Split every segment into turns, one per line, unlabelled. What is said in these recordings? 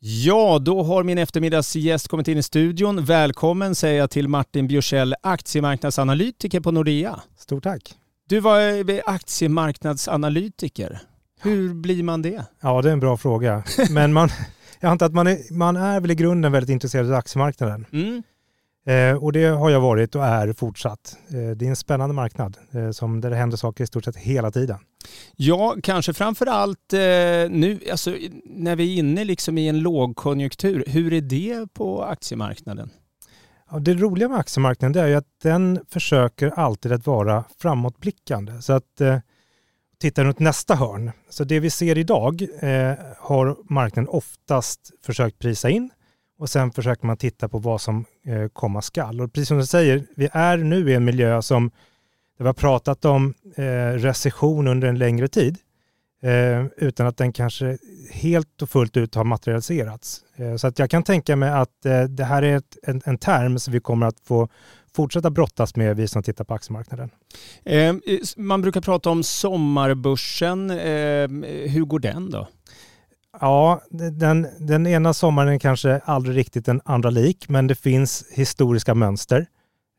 Ja, då har min eftermiddagsgäst kommit in i studion. Välkommen säger jag till Martin Bjursell, aktiemarknadsanalytiker på Nordea.
Stort tack.
Du var aktiemarknadsanalytiker. Hur blir man det?
Ja, det är en bra fråga. Men man, jag antar att man är, man är väl i grunden väldigt intresserad av aktiemarknaden. Mm. Eh, och det har jag varit och är fortsatt. Eh, det är en spännande marknad eh, som där det händer saker i stort sett hela tiden.
Ja, kanske framför allt nu, alltså, när vi är inne liksom i en lågkonjunktur. Hur är det på aktiemarknaden?
Ja, det roliga med aktiemarknaden är att den försöker alltid att vara framåtblickande. Så att eh, titta runt nästa hörn. Så det vi ser idag eh, har marknaden oftast försökt prisa in och sen försöker man titta på vad som eh, komma skall. Och precis som du säger, vi är nu i en miljö som det var pratat om eh, recession under en längre tid eh, utan att den kanske helt och fullt ut har materialiserats. Eh, så att jag kan tänka mig att eh, det här är ett, en, en term som vi kommer att få fortsätta brottas med, vi som tittar på aktiemarknaden.
Eh, man brukar prata om sommarbörsen. Eh, hur går den då?
Ja, den, den ena sommaren är kanske aldrig riktigt den andra lik, men det finns historiska mönster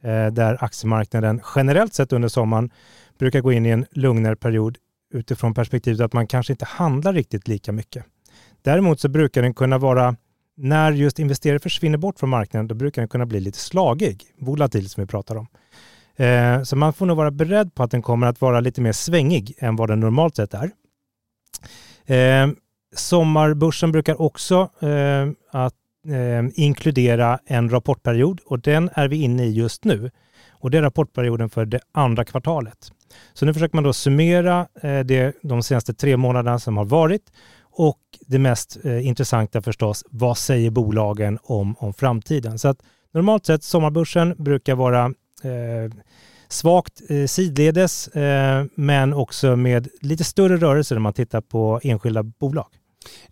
eh, där aktiemarknaden generellt sett under sommaren brukar gå in i en lugnare period utifrån perspektivet att man kanske inte handlar riktigt lika mycket. Däremot så brukar den kunna vara, när just investerare försvinner bort från marknaden, då brukar den kunna bli lite slagig, volatil som vi pratar om. Eh, så man får nog vara beredd på att den kommer att vara lite mer svängig än vad den normalt sett är. Eh, Sommarbörsen brukar också eh, att, eh, inkludera en rapportperiod och den är vi inne i just nu. Och det är rapportperioden för det andra kvartalet. Så nu försöker man då summera eh, det, de senaste tre månaderna som har varit och det mest eh, intressanta förstås, vad säger bolagen om, om framtiden? Så att normalt sett sommarbörsen brukar vara eh, svagt eh, sidledes eh, men också med lite större rörelser när man tittar på enskilda bolag.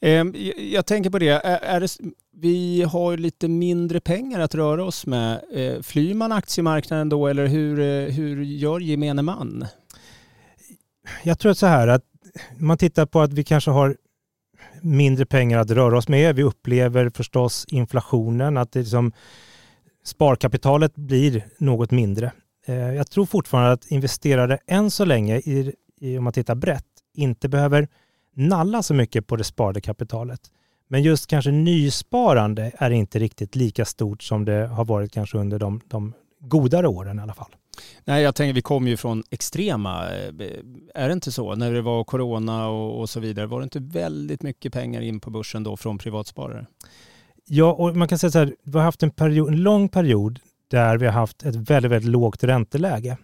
Ehm, jag tänker på det, är det, vi har lite mindre pengar att röra oss med. Ehm, flyr man aktiemarknaden då eller hur, eh, hur gör gemene man?
Jag tror att så här att man tittar på att vi kanske har mindre pengar att röra oss med. Vi upplever förstås inflationen, att det liksom, sparkapitalet blir något mindre. Ehm, jag tror fortfarande att investerare än så länge, i, om man tittar brett, inte behöver nalla så mycket på det sparade kapitalet. Men just kanske nysparande är inte riktigt lika stort som det har varit kanske under de, de godare åren i alla fall.
Nej, jag tänker vi kommer ju från extrema, eh, är det inte så? När det var corona och, och, så vidare, var det inte väldigt mycket pengar in på börsen då från privatsparare?
Ja, och man kan säga så här, vi har haft en, period, en lång period där vi har haft ett väldigt, väldigt lågt ränteläge.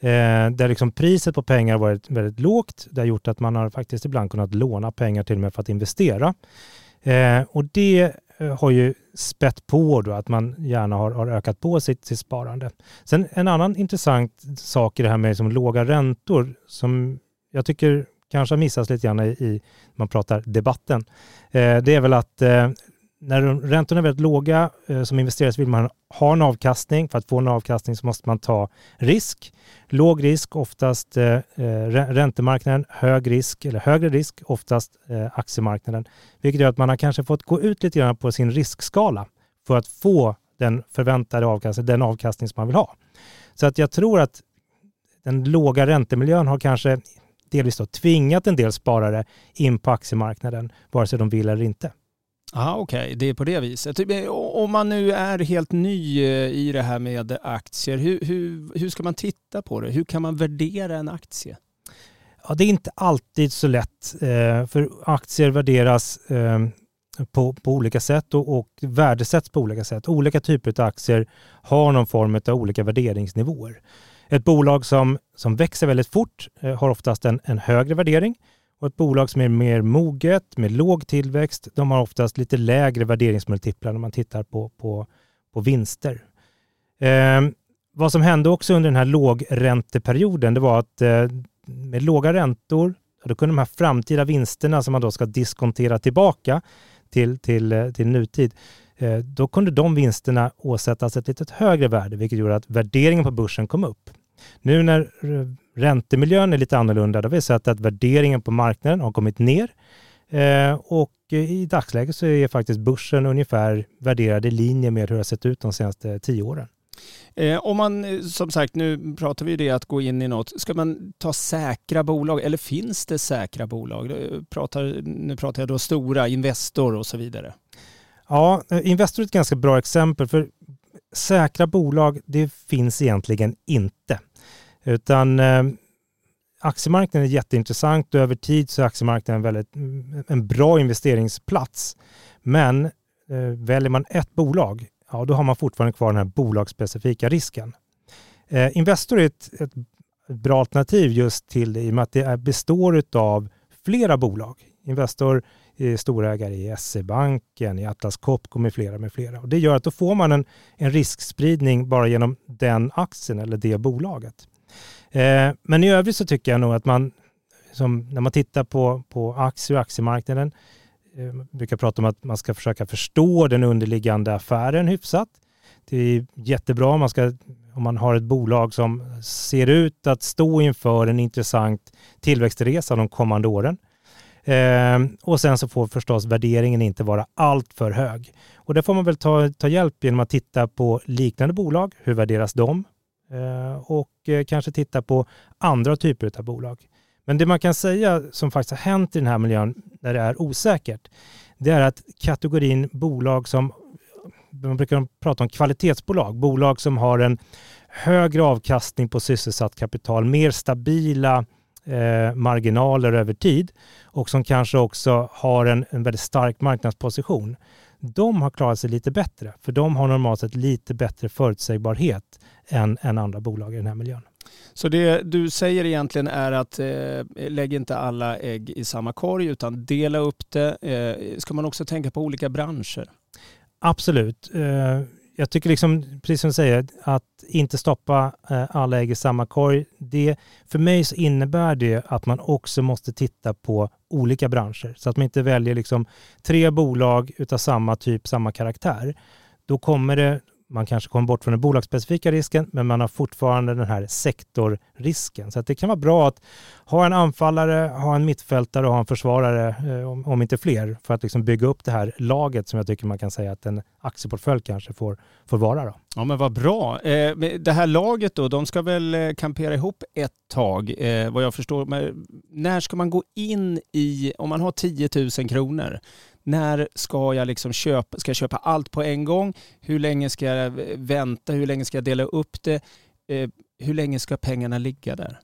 Eh, där liksom priset på pengar har varit väldigt lågt. Det har gjort att man har faktiskt ibland kunnat låna pengar till och med för att investera. Eh, och det eh, har ju spett på då att man gärna har, har ökat på sitt, sitt, sparande. Sen en annan intressant sak i det här med liksom låga räntor som jag tycker kanske har missats lite grann i, i man pratar debatten. Eh, det är väl att eh, när räntorna är väldigt låga eh, som investerare så vill man ha en avkastning. För att få en avkastning så måste man ta risk. Låg risk, oftast eh, eh räntemarknaden. Hög risk, eller högre risk, oftast eh, aktiemarknaden. Vilket gör att man har kanske fått gå ut lite grann på sin riskskala för att få den förväntade avkastningen, den avkastning som man vill ha. Så att jag tror att den låga räntemiljön har kanske delvis då tvingat en del sparare in på aktiemarknaden, vare sig de vill eller inte.
Ja, okej, okay. det är på det viset. Typ, eh, om man nu är helt ny eh, i det här med aktier, hur, hur, hur ska man titta på det? Hur kan man värdera en aktie?
Ja, det är inte alltid så lätt, eh, för aktier värderas ehm, på, på olika sätt och, och värdesätts på olika sätt. Olika typer av aktier har någon form av olika värderingsnivåer. Ett bolag som, som växer väldigt fort har oftast en, en högre värdering och ett bolag som är mer moget, med låg tillväxt, de har oftast lite lägre värderingsmultiplar när man tittar på, på, på vinster. Eh, vad som hände också under den här lågränteperioden, det var att eh, med låga räntor, då kunde de här framtida vinsterna som man då ska diskontera tillbaka till, till, eh, till nutid, eh, då kunde de vinsterna åsättas ett lite högre värde, vilket gjorde att värderingen på börsen kom upp. Nu när eh, Räntemiljön är lite annorlunda. Har vi sett att värderingen på marknaden har kommit ner. Eh, och i dagsläget så är faktiskt börsen ungefär värderad i linje med hur det har sett ut de senaste tio åren.
Eh, om man, eh, som sagt, nu pratar vi det att gå in i något. Ska man ta säkra bolag eller finns det säkra bolag? Pratar, nu pratar jag då stora, Investor och så vidare.
Ja, Investor är ett ganska bra exempel för säkra bolag, det finns egentligen inte. Utan eh, aktiemarknaden är jätteintressant och över tid så är aktiemarknaden väldigt, en bra investeringsplats. Men eh, väljer man ett bolag, ja då har man fortfarande kvar den här bolagsspecifika risken. Eh, Investor är ett, ett, bra alternativ just till det i och med att det består av flera bolag. Investor är storägare i SE-banken, i Atlas Copco med flera med flera. Och det gör att då får man en, en riskspridning bara genom den aktien eller det bolaget. Eh, men i övrigt så tycker jag nog att man, som när man tittar på, på aktier och aktiemarknaden, eh, brukar prata om att man ska försöka förstå den underliggande affären hyfsat. Det är jättebra om man, ska, om man har ett bolag som ser ut att stå inför en intressant tillväxtresa de kommande åren. Eh, och sen så får förstås värderingen inte vara allt för hög. Och det får man väl ta, ta hjälp genom att titta på liknande bolag. Hur värderas de? Eh, och eh, kanske titta på andra typer av bolag. Men det man kan säga som faktiskt har hänt i den här miljön när det är osäkert, det är att kategorin bolag som, man brukar prata om kvalitetsbolag, bolag som har en högre avkastning på sysselsatt kapital, mer stabila eh, marginaler över tid och som kanske också har en, en väldigt stark marknadsposition de har klarat sig lite bättre, för de har normalt sett lite bättre förutsägbarhet än, än andra bolag i den här miljön.
Så det du säger egentligen är att eh, lägg inte alla ägg i samma korg utan dela upp det. Eh, ska man också tänka på olika branscher?
Absolut. Eh, jag tycker liksom, precis som du säger, att inte stoppa eh, alla ägg i samma korg. Det, för mig så innebär det att man också måste titta på olika branscher. Så att man inte väljer liksom tre bolag utav samma typ, samma karaktär. Då kommer det man kanske kommer bort från den bolagsspecifika risken, men man har fortfarande den här sektorrisken. Så det kan vara bra att ha en anfallare, ha en mittfältare och ha en försvarare, eh, om inte fler, för att liksom bygga upp det här laget som jag tycker man kan säga att en aktieportfölj kanske får, får vara. Då.
Ja men vad bra. Eh, det här laget då, de ska väl eh, kampera ihop ett tag, vad jag förstår. Men när ska man gå in i, om man har 10 000 kronor, när ska jag liksom köpa, ska jag köpa allt på en gång? Hur länge ska jag vänta? Hur länge ska jag dela upp det? Eh, hur länge ska pengarna ligga där?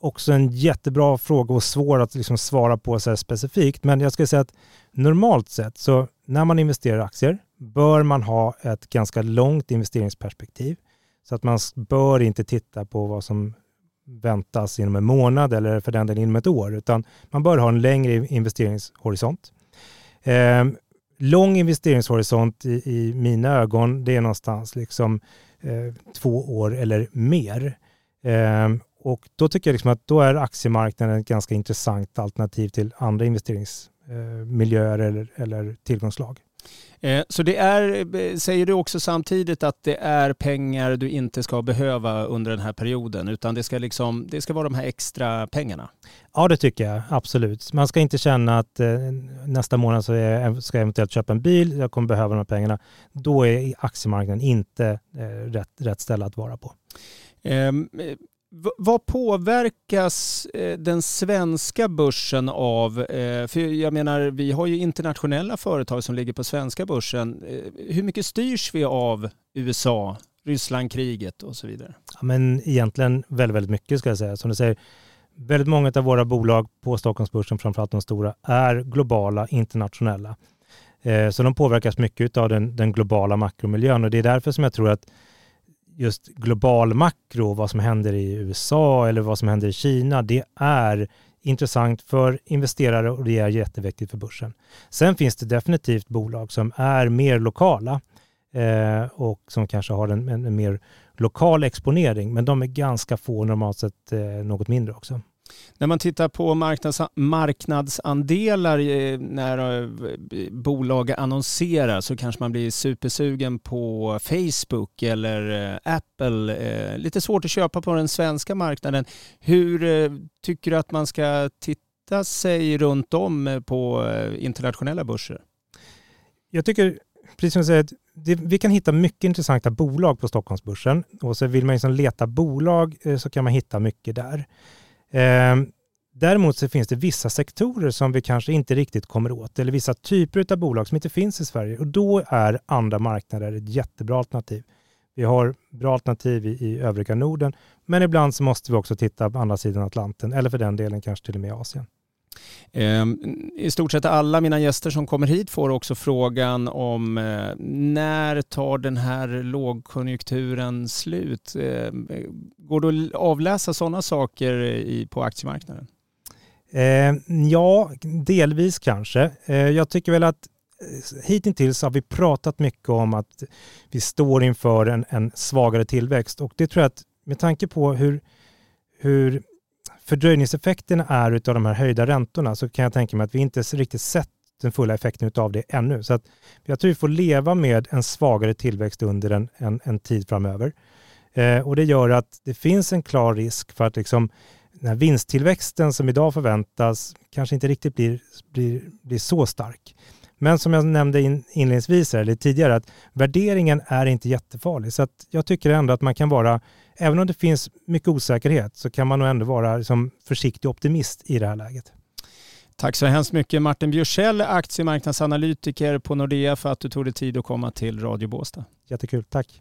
Också en jättebra fråga och svår att liksom svara på så specifikt. Men jag skulle säga att normalt sett så när man investerar i aktier bör man ha ett ganska långt investeringsperspektiv. Så att man bör inte titta på vad som väntas inom en månad eller för den delen inom ett år, utan man bör ha en längre investeringshorisont. Eh, lång investeringshorisont i, i, mina ögon, det är någonstans liksom eh, två år eller mer. Eh, och då tycker jag liksom att då är aktiemarknaden ett ganska intressant alternativ till andra investeringsmiljöer eh, eller, eller tillgångslag.
Eh, så det är, eh, säger du också samtidigt att det är pengar du inte ska behöva under den här perioden, utan det ska, liksom, det ska vara de här extra pengarna?
Ja, det tycker jag absolut. Man ska inte känna att eh, nästa månad så ska jag eventuellt köpa en bil, jag kommer behöva de här pengarna. Då är aktiemarknaden inte rätt, rätt ställe att vara på.
Vad påverkas eh, den svenska börsen av? Eh, för jag menar, vi har ju internationella företag som ligger på svenska börsen. Eh, hur mycket styrs vi av USA, Rysslandkriget och så vidare?
Ja, men egentligen väldigt, väldigt mycket ska jag säga. Som du säger, väldigt många av våra bolag på Stockholmsbörsen, framförallt de stora, är globala, internationella. Så de påverkas mycket av den, den globala makromiljön och det är därför som jag tror att just global makro, vad som händer i USA eller vad som händer i Kina, det är intressant för investerare och det är jätteviktigt för börsen. Sen finns det definitivt bolag som är mer lokala eh, och som kanske har en, en, en, mer lokal exponering, men de är ganska få normalt sett eh, något mindre också.
När man tittar på marknads, marknadsandelar eh, när eh, bolag annonserar så kanske man blir supersugen på Facebook eller eh, Apple. Lite svårt att köpa på den svenska marknaden. Hur tycker du att man ska titta sig runt om på internationella börser?
Jag tycker, precis som du säger, det, vi kan hitta mycket intressanta bolag på Stockholmsbörsen och så vill man liksom leta bolag så kan man hitta mycket där. Ehm, däremot så finns det vissa sektorer som vi kanske inte riktigt kommer åt eller vissa typer av bolag som inte finns i Sverige och då är andra marknader ett jättebra alternativ. Vi har bra alternativ i, i övriga Norden, men ibland så måste vi också titta på andra sidan Atlanten eller för den delen kanske till och med Asien.
Ehm, I stort sett alla mina gäster som kommer hit får också frågan om eh, när tar den här lågkonjunkturen slut? Ehm, går det att avläsa sådana saker på aktiemarknaden?
Ehm, ja, delvis kanske. Jag tycker väl att eh, hittills har vi pratat mycket om att vi står inför en, en svagare tillväxt och det tror jag att med tanke på hur, hur fördröjningseffekterna är av de här höjda räntorna så kan jag tänka mig att vi inte riktigt sett den fulla effekten av det ännu. Så att jag tror vi får leva med en svagare tillväxt under en, en, en tid framöver. Eh, och det gör att det finns en klar risk för att liksom, den här vinsttillväxten som idag förväntas kanske inte riktigt blir, blir, blir så stark. Men som jag nämnde in, inledningsvis, eller tidigare, att värderingen är inte jättefarlig. Så jag tycker ändå att man kan vara, även om det finns mycket osäkerhet, så kan man nog ändå vara liksom försiktig optimist i det här läget.
Tack så hemskt mycket Martin Bjursell, aktiemarknadsanalytiker på Nordea för att du tog dig tid att komma till Radio Båstad.
Jättekul, tack.